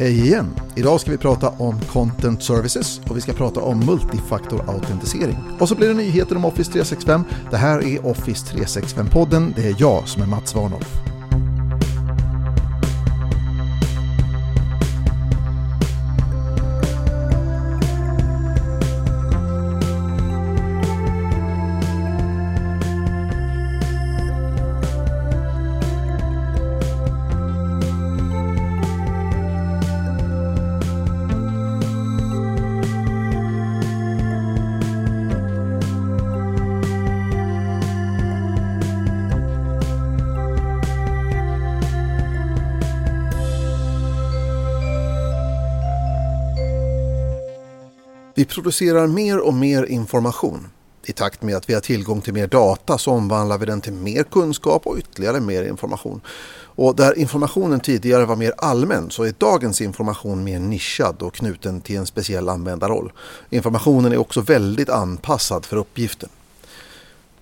Hej igen! Idag ska vi prata om Content Services och vi ska prata om multifaktorautentisering. Och så blir det nyheter om Office 365. Det här är Office 365-podden. Det är jag som är Mats Warnolf. Producerar mer och mer information. I takt med att vi har tillgång till mer data så omvandlar vi den till mer kunskap och ytterligare mer information. Och där informationen tidigare var mer allmän så är dagens information mer nischad och knuten till en speciell användarroll. Informationen är också väldigt anpassad för uppgiften.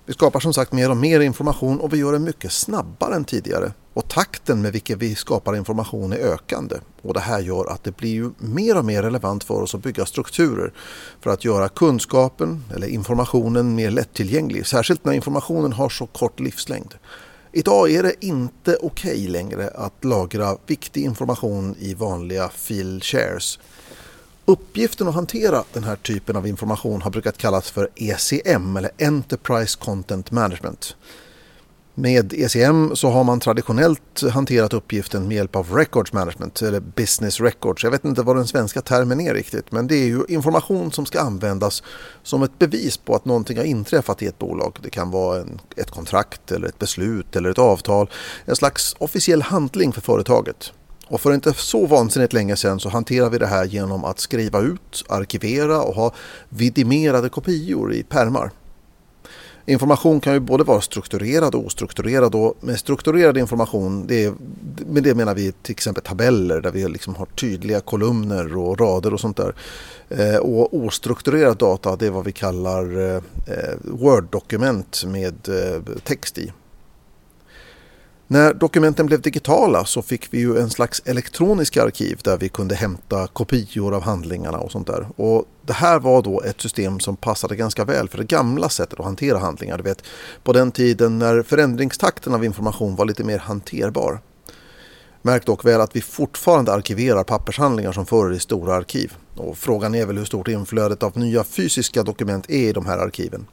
Vi skapar som sagt mer och mer information och vi gör det mycket snabbare än tidigare. Och takten med vilken vi skapar information är ökande. Och det här gör att det blir ju mer och mer relevant för oss att bygga strukturer för att göra kunskapen eller informationen mer lättillgänglig. Särskilt när informationen har så kort livslängd. Idag är det inte okej okay längre att lagra viktig information i vanliga file shares. Uppgiften att hantera den här typen av information har brukat kallas för ECM eller Enterprise Content Management. Med ECM så har man traditionellt hanterat uppgiften med hjälp av Records Management eller Business Records. Jag vet inte vad den svenska termen är riktigt men det är ju information som ska användas som ett bevis på att någonting har inträffat i ett bolag. Det kan vara en, ett kontrakt eller ett beslut eller ett avtal. En slags officiell handling för företaget. Och för inte så vansinnigt länge sedan så hanterar vi det här genom att skriva ut, arkivera och ha vidimerade kopior i permar. Information kan ju både vara strukturerad och ostrukturerad och med strukturerad information, det är, med det menar vi till exempel tabeller där vi liksom har tydliga kolumner och rader och sånt där. Eh, och ostrukturerad data, det är vad vi kallar eh, eh, Word-dokument med text i. När dokumenten blev digitala så fick vi ju en slags elektroniska arkiv där vi kunde hämta kopior av handlingarna och sånt där. Och det här var då ett system som passade ganska väl för det gamla sättet att hantera handlingar. Du vet, på den tiden när förändringstakten av information var lite mer hanterbar. Märk dock väl att vi fortfarande arkiverar pappershandlingar som förr i stora arkiv. Och frågan är väl hur stort inflödet av nya fysiska dokument är i de här arkiven.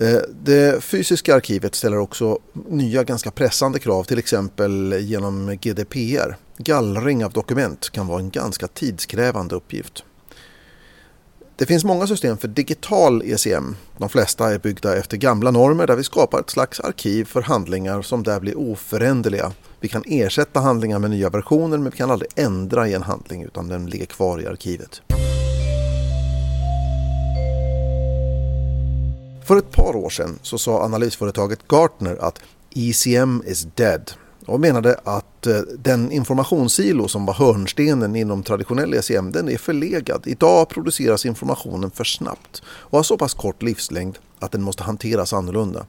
Eh, det fysiska arkivet ställer också nya ganska pressande krav, till exempel genom GDPR. Gallring av dokument kan vara en ganska tidskrävande uppgift. Det finns många system för digital ECM. De flesta är byggda efter gamla normer där vi skapar ett slags arkiv för handlingar som där blir oföränderliga. Vi kan ersätta handlingar med nya versioner men vi kan aldrig ändra i en handling utan den ligger kvar i arkivet. För ett par år sedan så sa analysföretaget Gartner att ECM is dead och menade att eh, den informationssilo som var hörnstenen inom traditionell ECM den är förlegad. Idag produceras informationen för snabbt och har så pass kort livslängd att den måste hanteras annorlunda.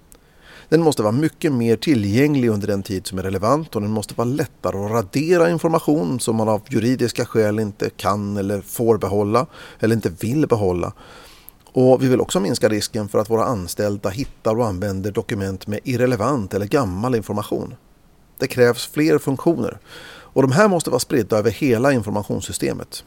Den måste vara mycket mer tillgänglig under den tid som är relevant och den måste vara lättare att radera information som man av juridiska skäl inte kan eller får behålla eller inte vill behålla. Och vi vill också minska risken för att våra anställda hittar och använder dokument med irrelevant eller gammal information. Det krävs fler funktioner och de här måste vara spridda över hela informationssystemet.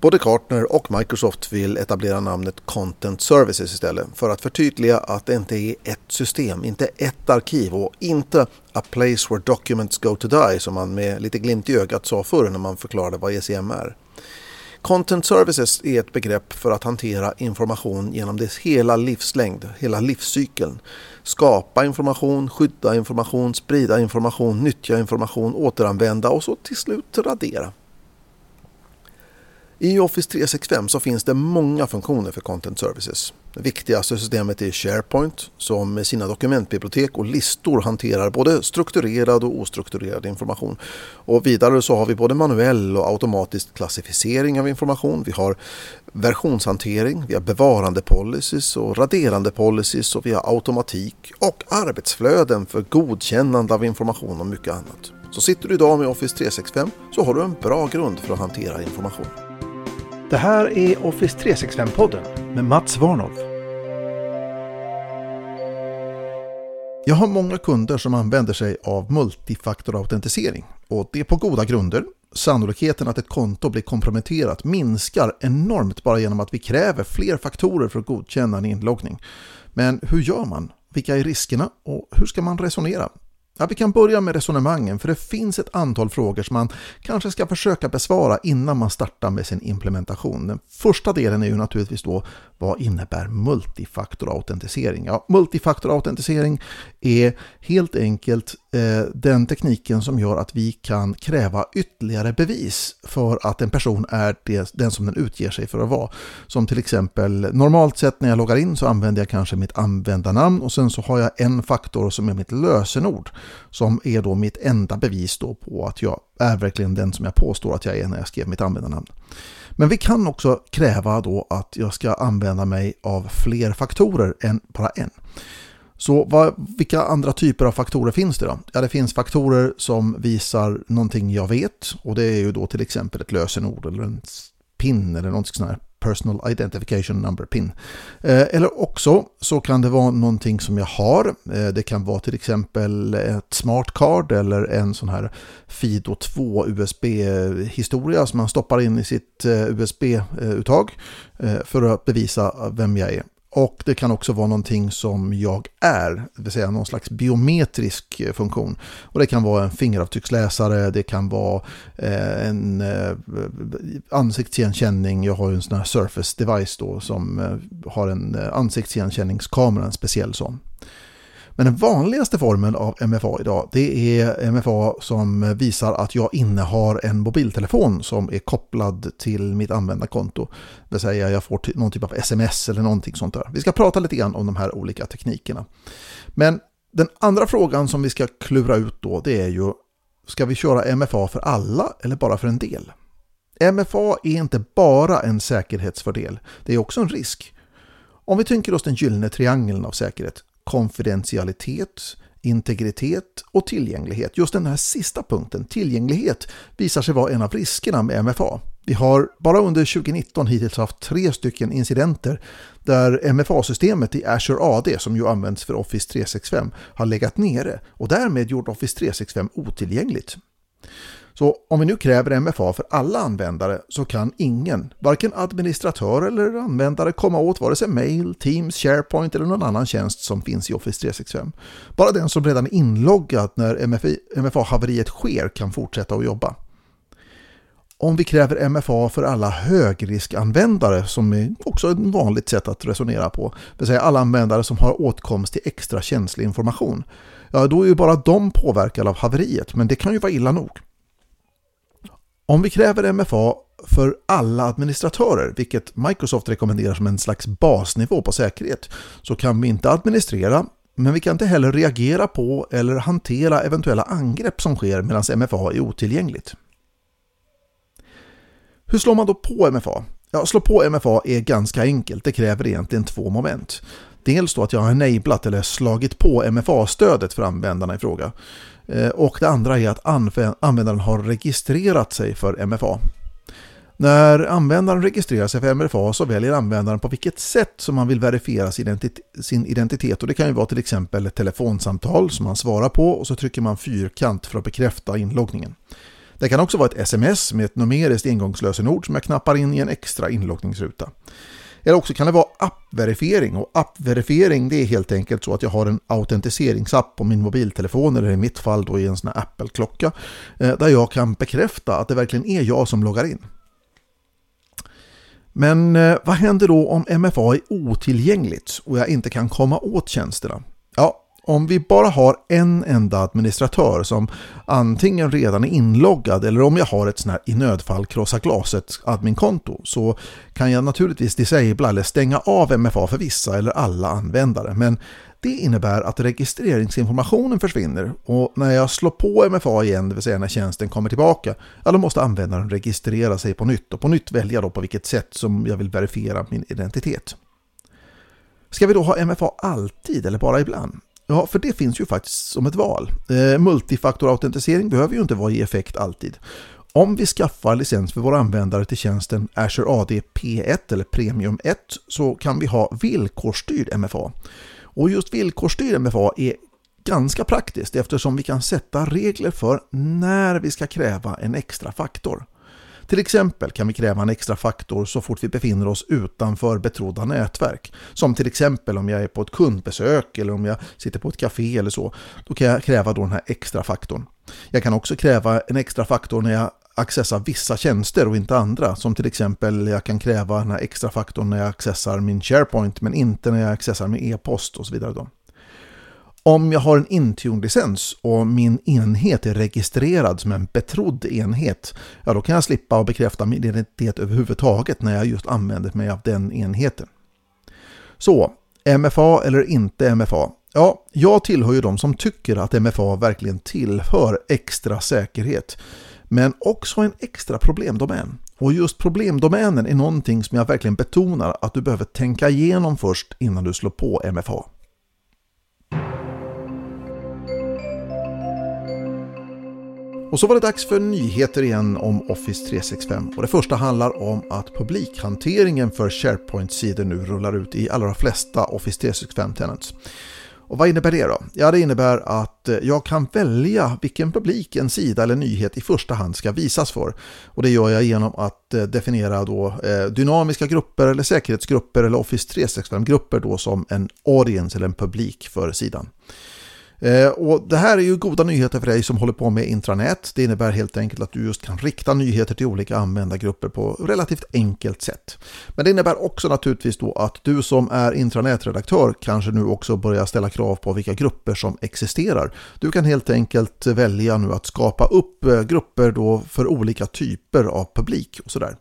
Både Gartner och Microsoft vill etablera namnet Content Services istället för att förtydliga att det inte är ett system, inte ett arkiv och inte a place where documents go to die som man med lite glimt i ögat sa förr när man förklarade vad ECM är. Content Services är ett begrepp för att hantera information genom dess hela livslängd, hela livscykeln. Skapa information, skydda information, sprida information, nyttja information, återanvända och så till slut radera. I Office 365 så finns det många funktioner för Content Services. Det viktigaste systemet är SharePoint som med sina dokumentbibliotek och listor hanterar både strukturerad och ostrukturerad information. Och vidare så har vi både manuell och automatisk klassificering av information. Vi har versionshantering, vi har bevarande policies och raderande policies och vi har automatik och arbetsflöden för godkännande av information och mycket annat. Så sitter du idag med Office 365 så har du en bra grund för att hantera information. Det här är Office 365-podden med Mats Warnow. Jag har många kunder som använder sig av multifaktorautentisering och det är på goda grunder. Sannolikheten att ett konto blir komprometterat minskar enormt bara genom att vi kräver fler faktorer för att godkänna en inloggning. Men hur gör man? Vilka är riskerna och hur ska man resonera? Ja, vi kan börja med resonemangen för det finns ett antal frågor som man kanske ska försöka besvara innan man startar med sin implementation. Den första delen är ju naturligtvis då vad innebär multifaktorautentisering? Ja, multifaktorautentisering är helt enkelt Eh, den tekniken som gör att vi kan kräva ytterligare bevis för att en person är det, den som den utger sig för att vara. Som till exempel normalt sett när jag loggar in så använder jag kanske mitt användarnamn och sen så har jag en faktor som är mitt lösenord som är då mitt enda bevis då på att jag är verkligen den som jag påstår att jag är när jag skrev mitt användarnamn. Men vi kan också kräva då att jag ska använda mig av fler faktorer än bara en. Så vad, vilka andra typer av faktorer finns det då? Ja, det finns faktorer som visar någonting jag vet och det är ju då till exempel ett lösenord eller en pin eller något sånt här Personal Identification Number PIN. Eh, eller också så kan det vara någonting som jag har. Eh, det kan vara till exempel ett smart card eller en sån här Fido 2 USB-historia som man stoppar in i sitt eh, USB-uttag för att bevisa vem jag är. Och det kan också vara någonting som jag är, det vill säga någon slags biometrisk eh, funktion. Och det kan vara en fingeravtrycksläsare, det kan vara eh, en eh, ansiktsigenkänning. Jag har ju en sån här Surface device då som har en ansiktsigenkänningskamera, en speciell sån. Men den vanligaste formen av MFA idag det är MFA som visar att jag innehar en mobiltelefon som är kopplad till mitt användarkonto. Det vill säga jag får någon typ av sms eller någonting sånt där. Vi ska prata lite grann om de här olika teknikerna. Men den andra frågan som vi ska klura ut då det är ju Ska vi köra MFA för alla eller bara för en del? MFA är inte bara en säkerhetsfördel, det är också en risk. Om vi tänker oss den gyllene triangeln av säkerhet konfidentialitet, integritet och tillgänglighet. Just den här sista punkten, tillgänglighet, visar sig vara en av riskerna med MFA. Vi har bara under 2019 hittills haft tre stycken incidenter där MFA-systemet i Azure AD, som ju används för Office 365, har legat nere och därmed gjort Office 365 otillgängligt. Så om vi nu kräver MFA för alla användare så kan ingen, varken administratör eller användare komma åt vare sig mail, Teams, SharePoint eller någon annan tjänst som finns i Office 365. Bara den som redan är inloggad när MFA-haveriet sker kan fortsätta att jobba. Om vi kräver MFA för alla högriskanvändare, som är också ett vanligt sätt att resonera på, det vill säga alla användare som har åtkomst till extra känslig information, ja då är ju bara de påverkade av haveriet, men det kan ju vara illa nog. Om vi kräver MFA för alla administratörer, vilket Microsoft rekommenderar som en slags basnivå på säkerhet, så kan vi inte administrera, men vi kan inte heller reagera på eller hantera eventuella angrepp som sker medan MFA är otillgängligt. Hur slår man då på MFA? Ja, slå på MFA är ganska enkelt, det kräver egentligen två moment. Dels då att jag har enablat eller slagit på MFA-stödet för användarna i fråga. Eh, och det andra är att användaren har registrerat sig för MFA. När användaren registrerar sig för MFA så väljer användaren på vilket sätt som man vill verifiera sin identitet. Och det kan ju vara till exempel ett telefonsamtal som man svarar på och så trycker man fyrkant för att bekräfta inloggningen. Det kan också vara ett sms med ett numeriskt engångslösenord som jag knappar in i en extra inloggningsruta. Eller också kan det vara appverifiering och appverifiering det är helt enkelt så att jag har en autentiseringsapp på min mobiltelefon eller i mitt fall då i en sån här Apple-klocka eh, där jag kan bekräfta att det verkligen är jag som loggar in. Men eh, vad händer då om MFA är otillgängligt och jag inte kan komma åt tjänsterna? Om vi bara har en enda administratör som antingen redan är inloggad eller om jag har ett sånt här i nödfall krossa glaset adminkonto så kan jag naturligtvis disabla eller stänga av MFA för vissa eller alla användare. Men det innebär att registreringsinformationen försvinner och när jag slår på MFA igen, det vill säga när tjänsten kommer tillbaka, ja, då måste användaren registrera sig på nytt och på nytt välja då på vilket sätt som jag vill verifiera min identitet. Ska vi då ha MFA alltid eller bara ibland? Ja, för det finns ju faktiskt som ett val. Eh, multifaktorautentisering behöver ju inte vara i effekt alltid. Om vi skaffar licens för våra användare till tjänsten Azure AD P1 eller Premium 1 så kan vi ha villkorsstyrd MFA. Och just villkorsstyrd MFA är ganska praktiskt eftersom vi kan sätta regler för när vi ska kräva en extra faktor. Till exempel kan vi kräva en extra faktor så fort vi befinner oss utanför betrodda nätverk. Som till exempel om jag är på ett kundbesök eller om jag sitter på ett café eller så. Då kan jag kräva då den här extra faktorn. Jag kan också kräva en extra faktor när jag accessar vissa tjänster och inte andra. Som till exempel jag kan kräva den här extra faktorn när jag accessar min SharePoint men inte när jag accessar min e-post och så vidare. Då. Om jag har en Intune-licens och min enhet är registrerad som en betrodd enhet, ja då kan jag slippa att bekräfta min identitet överhuvudtaget när jag just använder mig av den enheten. Så, MFA eller inte MFA? Ja, jag tillhör ju de som tycker att MFA verkligen tillhör extra säkerhet. Men också en extra problemdomän. Och just problemdomänen är någonting som jag verkligen betonar att du behöver tänka igenom först innan du slår på MFA. Och så var det dags för nyheter igen om Office 365 och det första handlar om att publikhanteringen för SharePoint-sidor nu rullar ut i allra flesta Office 365 tenants. Och vad innebär det då? Ja, det innebär att eh, jag kan välja vilken publik en sida eller nyhet i första hand ska visas för. Och det gör jag genom att eh, definiera då eh, dynamiska grupper eller säkerhetsgrupper eller Office 365-grupper då som en audience eller en publik för sidan. Eh, och det här är ju goda nyheter för dig som håller på med intranät. Det innebär helt enkelt att du just kan rikta nyheter till olika användargrupper på relativt enkelt sätt. Men det innebär också naturligtvis då att du som är intranätredaktör kanske nu också börjar ställa krav på vilka grupper som existerar. Du kan helt enkelt välja nu att skapa upp eh, grupper då för olika typer av publik och sådär.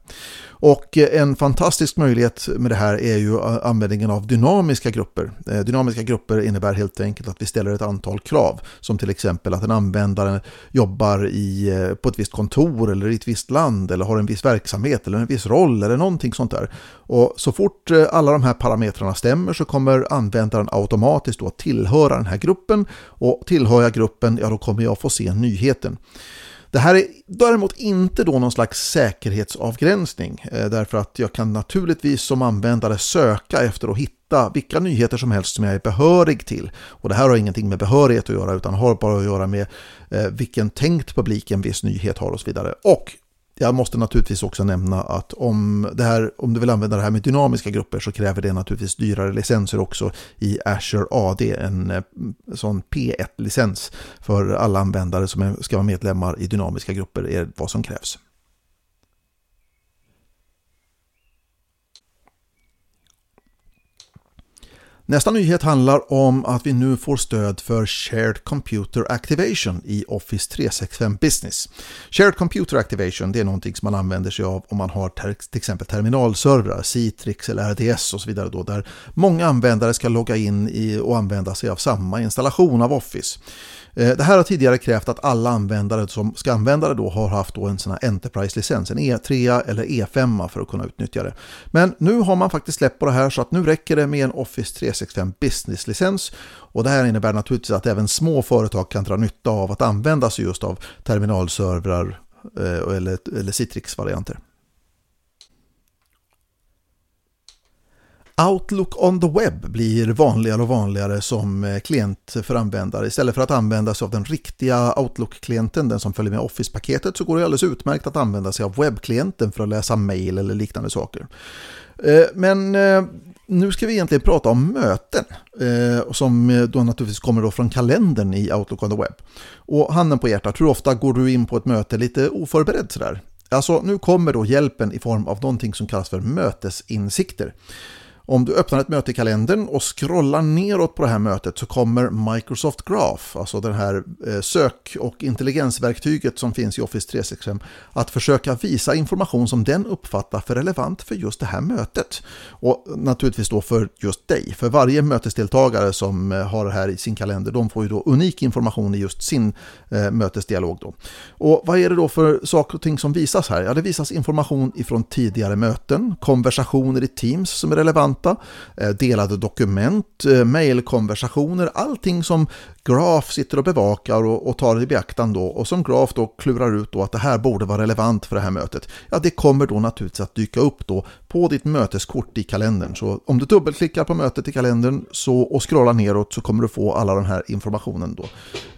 Och eh, en fantastisk möjlighet med det här är ju användningen av dynamiska grupper. Dynamiska grupper innebär helt enkelt att vi ställer ett antal antal krav. Som till exempel att en användare jobbar i, eh, på ett visst kontor eller i ett visst land eller har en viss verksamhet eller en viss roll eller någonting sånt där. Och så fort eh, alla de här parametrarna stämmer så kommer användaren automatiskt då tillhöra den här gruppen och tillhör jag gruppen, ja då kommer jag få se nyheten. Det här är däremot inte då någon slags säkerhetsavgränsning eh, därför att jag kan naturligtvis som användare söka efter att hitta vilka nyheter som helst som jag är behörig till. Och det här har ingenting med behörighet att göra utan har bara att göra med eh, vilken tänkt publik en viss nyhet har och så vidare. Och jag måste naturligtvis också nämna att om, det här, om du vill använda det här med dynamiska grupper så kräver det naturligtvis dyrare licenser också i Azure AD, en eh, sån P1-licens för alla användare som ska vara medlemmar i dynamiska grupper är vad som krävs. Nästa nyhet handlar om att vi nu får stöd för Shared Computer Activation i Office 365 Business. Shared Computer Activation det är någonting som man använder sig av om man har till exempel terminalservrar, Citrix eller RDS och så vidare då, där många användare ska logga in i och använda sig av samma installation av Office. Eh, det här har tidigare krävt att alla användare som ska använda det då har haft då en sån här Enterprise-licens, en E3 eller E5 för att kunna utnyttja det. Men nu har man faktiskt släppt på det här så att nu räcker det med en Office 365 Business-licens och det här innebär naturligtvis att även små företag kan dra nytta av att använda sig just av terminalservrar eh, eller, eller Citrix-varianter. Outlook on the web blir vanligare och vanligare som eh, klient för användare. Istället för att använda sig av den riktiga Outlook-klienten, den som följer med Office-paketet, så går det alldeles utmärkt att använda sig av webbklienten för att läsa mail eller liknande saker. Eh, men eh, nu ska vi egentligen prata om möten som då naturligtvis kommer då från kalendern i Outlook on the web. Och handen på hjärtat, hur ofta går du in på ett möte lite oförberedd sådär? Alltså nu kommer då hjälpen i form av någonting som kallas för mötesinsikter. Om du öppnar ett möte i kalendern och scrollar neråt på det här mötet så kommer Microsoft Graph, alltså det här eh, sök och intelligensverktyget som finns i Office 365, att försöka visa information som den uppfattar för relevant för just det här mötet. Och naturligtvis då för just dig, för varje mötesdeltagare som eh, har det här i sin kalender, de får ju då unik information i just sin eh, mötesdialog. Då. Och vad är det då för saker och ting som visas här? Ja, det visas information ifrån tidigare möten, konversationer i Teams som är relevanta, intressanta. Eh, delade dokument, eh, mejlkonversationer, allting som Graf sitter och bevakar och, och tar i beaktande då och som Graf då klurar ut då att det här borde vara relevant för det här mötet. Ja, det kommer då naturligtvis att dyka upp då på ditt möteskort i kalendern. Så om du dubbelklickar på mötet i kalendern så, och scrollar neråt så kommer du få alla den här informationen då.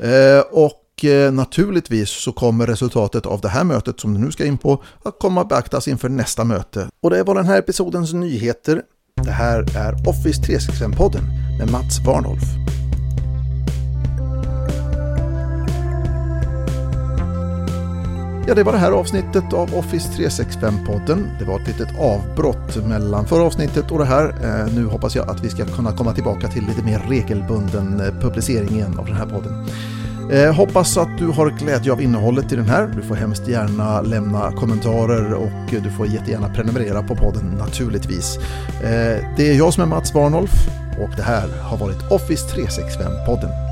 Eh, och och naturligtvis så kommer resultatet av det här mötet som du nu ska in på att komma att beaktas inför nästa möte. Och det var den här episodens nyheter. Det här är Office 365-podden med Mats Warnolf. Ja, det var det här avsnittet av Office 365-podden. Det var ett litet avbrott mellan förra avsnittet och det här. Eh, nu hoppas jag att vi ska kunna komma tillbaka till lite mer regelbunden eh, publicering igen av den här podden. Eh, hoppas att du har glädje av innehållet i den här. Du får hemskt gärna lämna kommentarer och du får jättegärna prenumerera på podden naturligtvis. Eh, det är jag som är Mats Warnolf och det här har varit Office 365-podden.